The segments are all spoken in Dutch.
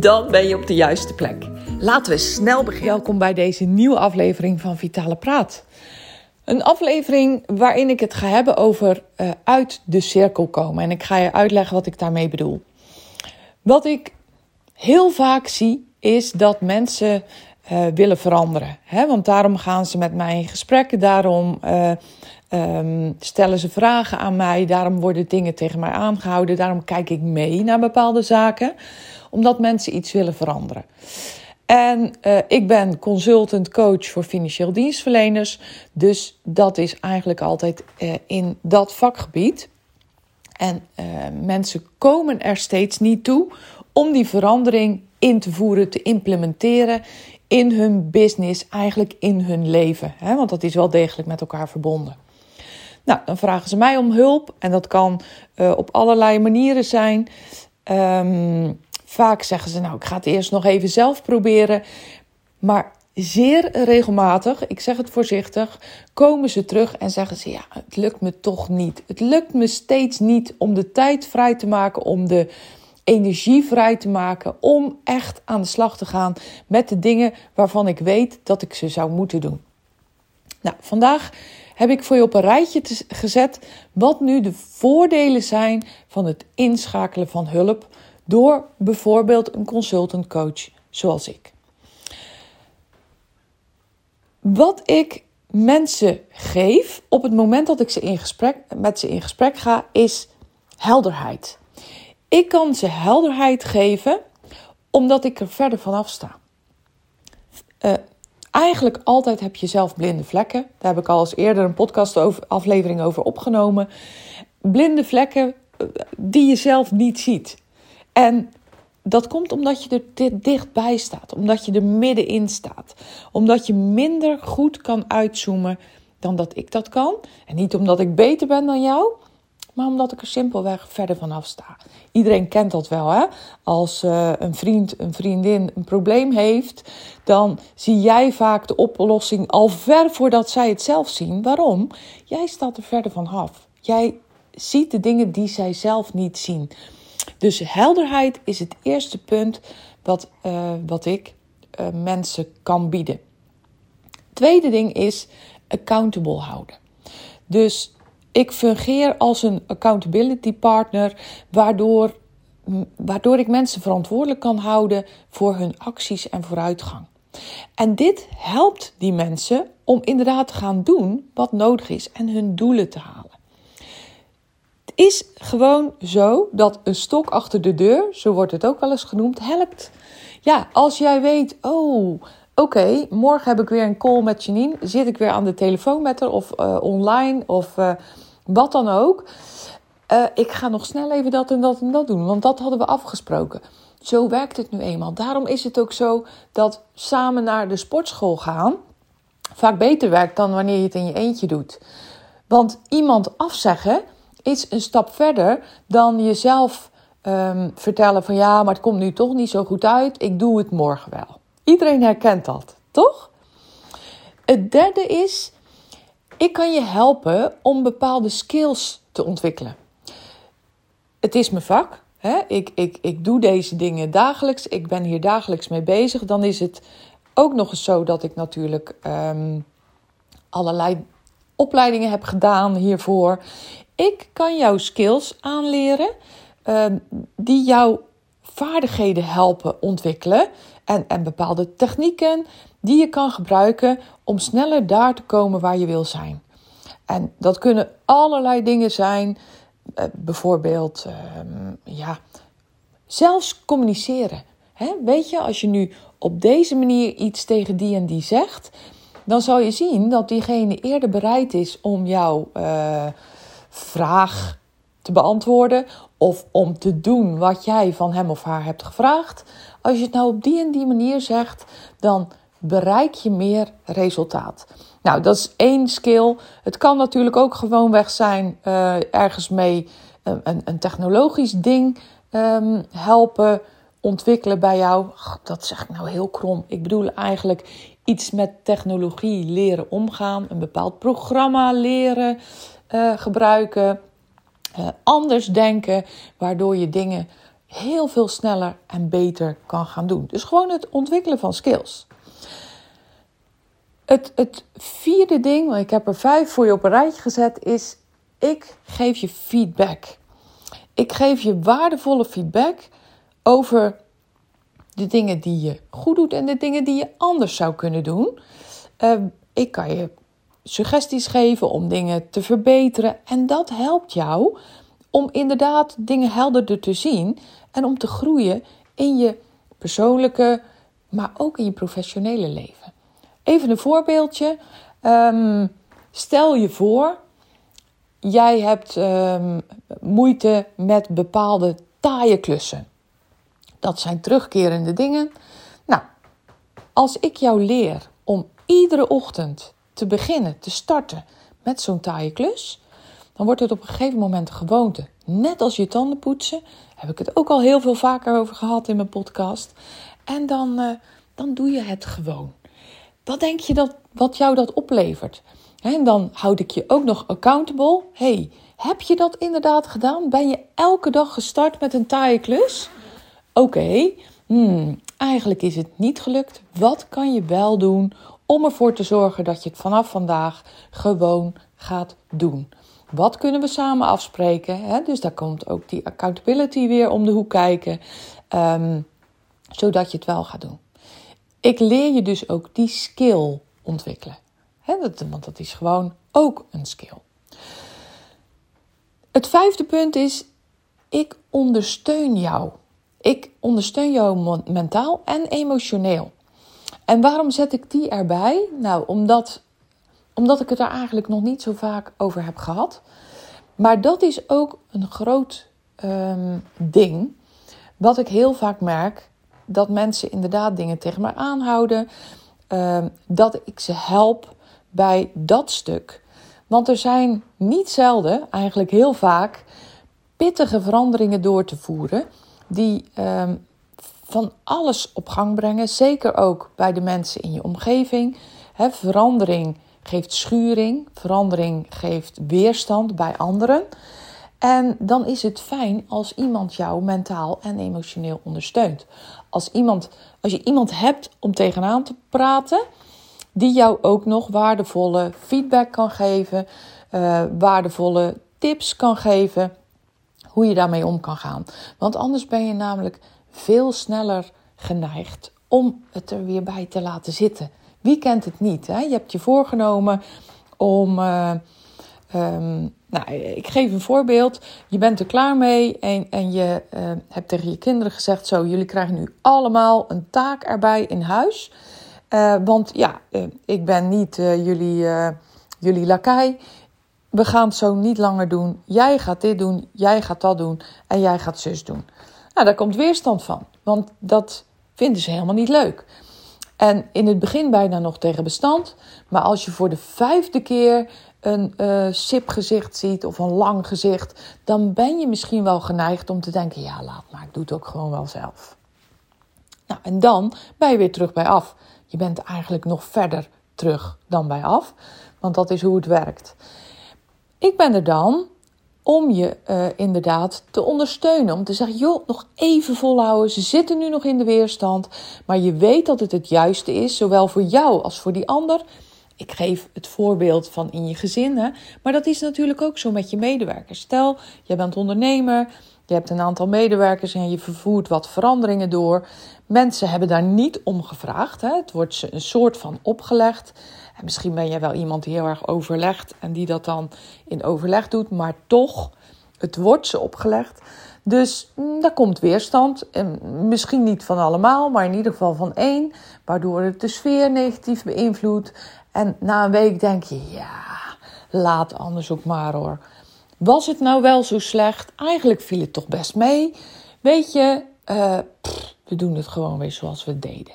Dan ben je op de juiste plek. Laten we snel beginnen. Welkom bij deze nieuwe aflevering van Vitale Praat. Een aflevering waarin ik het ga hebben over uh, uit de cirkel komen. En ik ga je uitleggen wat ik daarmee bedoel. Wat ik heel vaak zie is dat mensen uh, willen veranderen. Hè? Want daarom gaan ze met mij in gesprek. Daarom uh, um, stellen ze vragen aan mij. Daarom worden dingen tegen mij aangehouden. Daarom kijk ik mee naar bepaalde zaken. Omdat mensen iets willen veranderen. En uh, ik ben consultant coach voor financieel dienstverleners. Dus dat is eigenlijk altijd in dat vakgebied. En mensen komen er steeds niet toe om die verandering in te voeren, te implementeren in hun business, eigenlijk in hun leven. Hè? Want dat is wel degelijk met elkaar verbonden. Nou, dan vragen ze mij om hulp en dat kan uh, op allerlei manieren zijn. Um, vaak zeggen ze, nou, ik ga het eerst nog even zelf proberen. Maar zeer regelmatig, ik zeg het voorzichtig, komen ze terug en zeggen ze: Ja, het lukt me toch niet. Het lukt me steeds niet om de tijd vrij te maken, om de energie vrij te maken, om echt aan de slag te gaan met de dingen waarvan ik weet dat ik ze zou moeten doen. Nou, vandaag heb ik voor je op een rijtje gezet wat nu de voordelen zijn van het inschakelen van hulp door bijvoorbeeld een consultant coach zoals ik. Wat ik mensen geef op het moment dat ik ze in gesprek, met ze in gesprek ga, is helderheid. Ik kan ze helderheid geven omdat ik er verder vanaf sta. Uh, eigenlijk altijd heb je zelf blinde vlekken. Daar heb ik al eens eerder een podcast over, aflevering over opgenomen. Blinde vlekken eh, die je zelf niet ziet. En dat komt omdat je er dichtbij staat, omdat je er middenin staat, omdat je minder goed kan uitzoomen dan dat ik dat kan. En niet omdat ik beter ben dan jou, maar omdat ik er simpelweg verder vanaf sta. Iedereen kent dat wel, hè? Als uh, een vriend, een vriendin een probleem heeft, dan zie jij vaak de oplossing al ver voordat zij het zelf zien. Waarom? Jij staat er verder vanaf. Jij ziet de dingen die zij zelf niet zien. Dus helderheid is het eerste punt wat, uh, wat ik uh, mensen kan bieden. Tweede ding is accountable houden. Dus ik fungeer als een accountability partner, waardoor, waardoor ik mensen verantwoordelijk kan houden voor hun acties en vooruitgang. En dit helpt die mensen om inderdaad te gaan doen wat nodig is en hun doelen te halen. Het is gewoon zo dat een stok achter de deur, zo wordt het ook wel eens genoemd, helpt. Ja, als jij weet, oh, oké, morgen heb ik weer een call met Janine. Zit ik weer aan de telefoon met haar of uh, online of uh, wat dan ook. Uh, ik ga nog snel even dat en dat en dat doen, want dat hadden we afgesproken. Zo werkt het nu eenmaal. Daarom is het ook zo dat samen naar de sportschool gaan vaak beter werkt dan wanneer je het in je eentje doet. Want iemand afzeggen is een stap verder dan jezelf um, vertellen van ja, maar het komt nu toch niet zo goed uit. Ik doe het morgen wel. Iedereen herkent dat, toch? Het derde is, ik kan je helpen om bepaalde skills te ontwikkelen. Het is mijn vak. Hè? Ik, ik, ik doe deze dingen dagelijks. Ik ben hier dagelijks mee bezig. Dan is het ook nog eens zo dat ik natuurlijk um, allerlei opleidingen heb gedaan hiervoor. Ik kan jouw skills aanleren um, die jouw vaardigheden helpen ontwikkelen en, en bepaalde technieken die je kan gebruiken om sneller daar te komen waar je wil zijn. En dat kunnen allerlei dingen zijn, uh, bijvoorbeeld, uh, ja, zelfs communiceren. Weet je, als je nu op deze manier iets tegen die en die zegt, dan zal je zien dat diegene eerder bereid is om jouw uh, vraag te beantwoorden of om te doen wat jij van hem of haar hebt gevraagd, als je het nou op die en die manier zegt, dan bereik je meer resultaat. Nou, dat is één skill. Het kan natuurlijk ook gewoon weg zijn uh, ergens mee een, een, technologisch ding um, helpen ontwikkelen bij jou. dat zeg ik nou heel krom. Ik bedoel eigenlijk iets met technologie leren omgaan, een bepaald programma leren uh, gebruiken, anders denken, waardoor je dingen heel veel sneller en beter kan gaan doen. Dus gewoon het ontwikkelen van skills. Het, het vierde ding, want ik heb er vijf voor je op een rijtje gezet, is ik geef je feedback. Ik geef je waardevolle feedback over de dingen die je goed doet en de dingen die je anders zou kunnen doen. Uh, ik kan je suggesties geven om dingen te verbeteren. En dat helpt jou om inderdaad dingen helderder te zien en om te groeien in je persoonlijke, maar ook in je professionele leven. Even een voorbeeldje. Um, stel je voor, jij hebt um, moeite met bepaalde taaie klussen. Dat zijn terugkerende dingen. Nou, als ik jou leer om iedere ochtend te beginnen, te starten met zo'n taaie klus, dan wordt het op een gegeven moment een gewoonte. Net als je tanden poetsen, heb ik het ook al heel veel vaker over gehad in mijn podcast. En dan, uh, dan doe je het gewoon. Wat denk je dat, wat jou dat oplevert? En dan houd ik je ook nog accountable. hey, heb je dat inderdaad gedaan? Ben je elke dag gestart met een taaie klus? Oké, hmm, eigenlijk is het niet gelukt. Wat kan je wel doen om ervoor te zorgen dat je het vanaf vandaag gewoon gaat doen? Wat kunnen we samen afspreken? Dus daar komt ook die accountability weer om de hoek kijken, ehm, zodat je het wel gaat doen. Ik leer je dus ook die skill ontwikkelen. dat, want dat is gewoon ook een skill. Het vijfde punt is: ik ondersteun jou. Ik ondersteun jou mentaal en emotioneel. En waarom zet ik die erbij? Nou, omdat, omdat ik het daar eigenlijk nog niet zo vaak over heb gehad. Maar dat is ook een groot um, ding. Wat ik heel vaak merk, dat mensen inderdaad dingen tegen mij aanhouden. Um, dat ik ze help bij dat stuk. Want er zijn niet zelden, eigenlijk heel vaak, pittige veranderingen door te voeren die ehm, van alles op gang brengen. Zeker ook bij de mensen in je omgeving. verandering geeft schuring, verandering geeft weerstand bij anderen. En dan is het fijn als iemand jou mentaal en emotioneel ondersteunt. Als, iemand, als je iemand hebt om tegenaan te praten, die jou ook nog waardevolle feedback kan geven, uh, waardevolle tips kan geven hoe je daarmee om kan gaan. Want anders ben je namelijk veel sneller geneigd om het er weer bij te laten zitten. Wie kent het niet? Hè? Je hebt je voorgenomen om. Uh, um, nou, ik geef een voorbeeld. Je bent er klaar mee en, en je uh, hebt tegen je kinderen gezegd: Zo, jullie krijgen nu allemaal een taak erbij in huis. Uh, want ja, ik ben niet jullie, jullie lakai we gaan het zo niet langer doen. Jij gaat dit doen, jij gaat dat doen en jij gaat zus doen. Nou, daar komt weerstand van, want dat vinden ze helemaal niet leuk. En in het begin bijna nog tegen bestand. Maar als je voor de vijfde keer een uh, sip gezicht ziet of een lang gezicht, dan ben je misschien wel geneigd om te denken: ja, laat maar, ik doe het ook gewoon wel zelf. Nou, en dan ben je weer terug bij af. Je bent eigenlijk nog verder terug dan bij af, want dat is hoe het werkt. Ik ben er dan om je uh, inderdaad te ondersteunen. Om te zeggen, joh, nog even volhouden. Ze zitten nu nog in de weerstand. Maar je weet dat het het juiste is, zowel voor jou als voor die ander. Ik geef het voorbeeld van in je gezin. Hè? Maar dat is natuurlijk ook zo met je medewerkers. Stel, jij bent ondernemer. Je hebt een aantal medewerkers en je vervoert wat veranderingen door. Mensen hebben daar niet om gevraagd. Hè? Het wordt ze een soort van opgelegd. En misschien ben jij wel iemand die heel erg overlegt en die dat dan in overleg doet, maar toch, het wordt ze opgelegd. Dus mm, daar komt weerstand. En misschien niet van allemaal, maar in ieder geval van één. Waardoor het de sfeer negatief beïnvloedt. En na een week denk je, ja, laat anders ook maar hoor. Was het nou wel zo slecht? Eigenlijk viel het toch best mee. Weet je, uh, we doen het gewoon weer zoals we deden.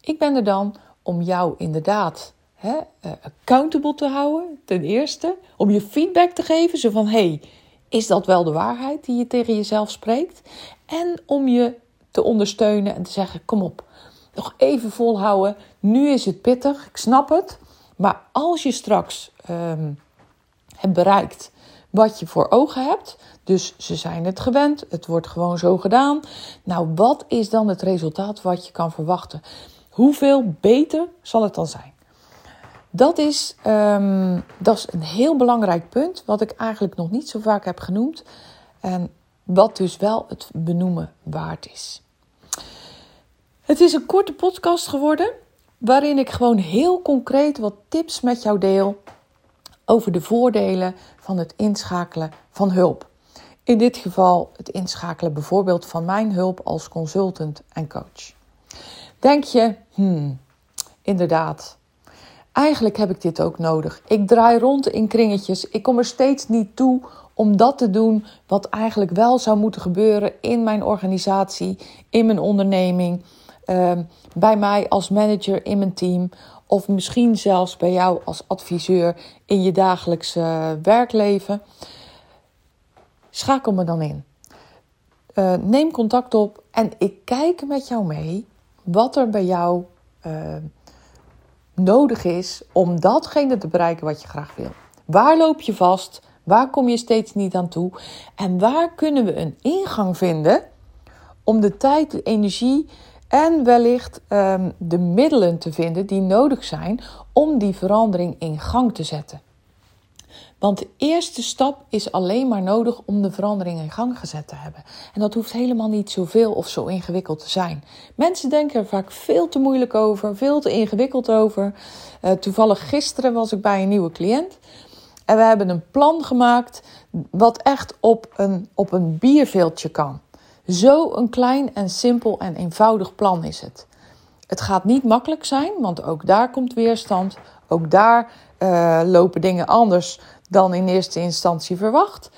Ik ben er dan om jou inderdaad hè, eh, accountable te houden, ten eerste. Om je feedback te geven, zo van, hey, is dat wel de waarheid die je tegen jezelf spreekt? En om je te ondersteunen en te zeggen, kom op, nog even volhouden. Nu is het pittig, ik snap het. Maar als je straks um, hebt bereikt wat je voor ogen hebt, dus ze zijn het gewend, het wordt gewoon zo gedaan. Nou, wat is dan het resultaat wat je kan verwachten? Hoeveel beter zal het dan zijn? Dat is, um, dat is een heel belangrijk punt, wat ik eigenlijk nog niet zo vaak heb genoemd. En wat dus wel het benoemen waard is. Het is een korte podcast geworden, waarin ik gewoon heel concreet wat tips met jou deel over de voordelen van het inschakelen van hulp. In dit geval het inschakelen bijvoorbeeld van mijn hulp als consultant en coach. Denk je, hmm, inderdaad, eigenlijk heb ik dit ook nodig. Ik draai rond in kringetjes, ik kom er steeds niet toe om dat te doen wat eigenlijk wel zou moeten gebeuren in mijn organisatie, in mijn onderneming, ehm, bij mij als manager in mijn team of misschien zelfs bij jou als adviseur in je dagelijkse werkleven. Schakel me dan in. Uh, neem contact op en ik kijk met jou mee wat er bij jou uh, nodig is om datgene te bereiken wat je graag wil. Waar loop je vast? Waar kom je steeds niet aan toe? En waar kunnen we een ingang vinden om de tijd, de energie en wellicht um, de middelen te vinden die nodig zijn om die verandering in gang te zetten? Want de eerste stap is alleen maar nodig om de verandering in gang gezet te hebben. En dat hoeft helemaal niet zoveel of zo ingewikkeld te zijn. Mensen denken er vaak veel te moeilijk over, veel te ingewikkeld over. Uh, toevallig gisteren was ik bij een nieuwe cliënt. En we hebben een plan gemaakt wat echt op een, op een bierveeltje kan. Zo een klein en simpel en eenvoudig plan is het. Het gaat niet makkelijk zijn, want ook daar komt weerstand. Ook daar uh, lopen dingen anders dan in eerste instantie verwacht.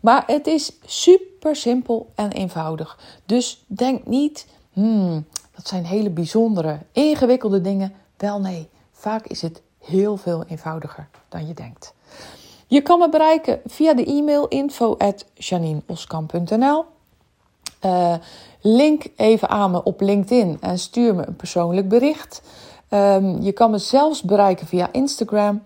Maar het is super simpel en eenvoudig. Dus denk niet, hmm, dat zijn hele bijzondere, ingewikkelde dingen. Wel nee, vaak is het heel veel eenvoudiger dan je denkt. Je kan me bereiken via de e-mail info at uh, link even aan me op LinkedIn en stuur me een persoonlijk bericht. Um, je kan me zelfs bereiken via Instagram.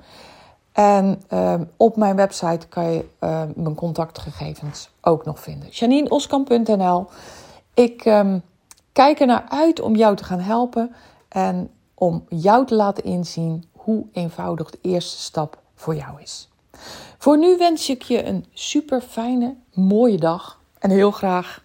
En um, op mijn website kan je uh, mijn contactgegevens ook nog vinden. JanineOskamp.nl Ik kijk er naar uit om jou te gaan helpen en om jou te laten inzien hoe eenvoudig de eerste stap voor jou is. Voor nu wens ik je een super fijne, mooie dag en heel graag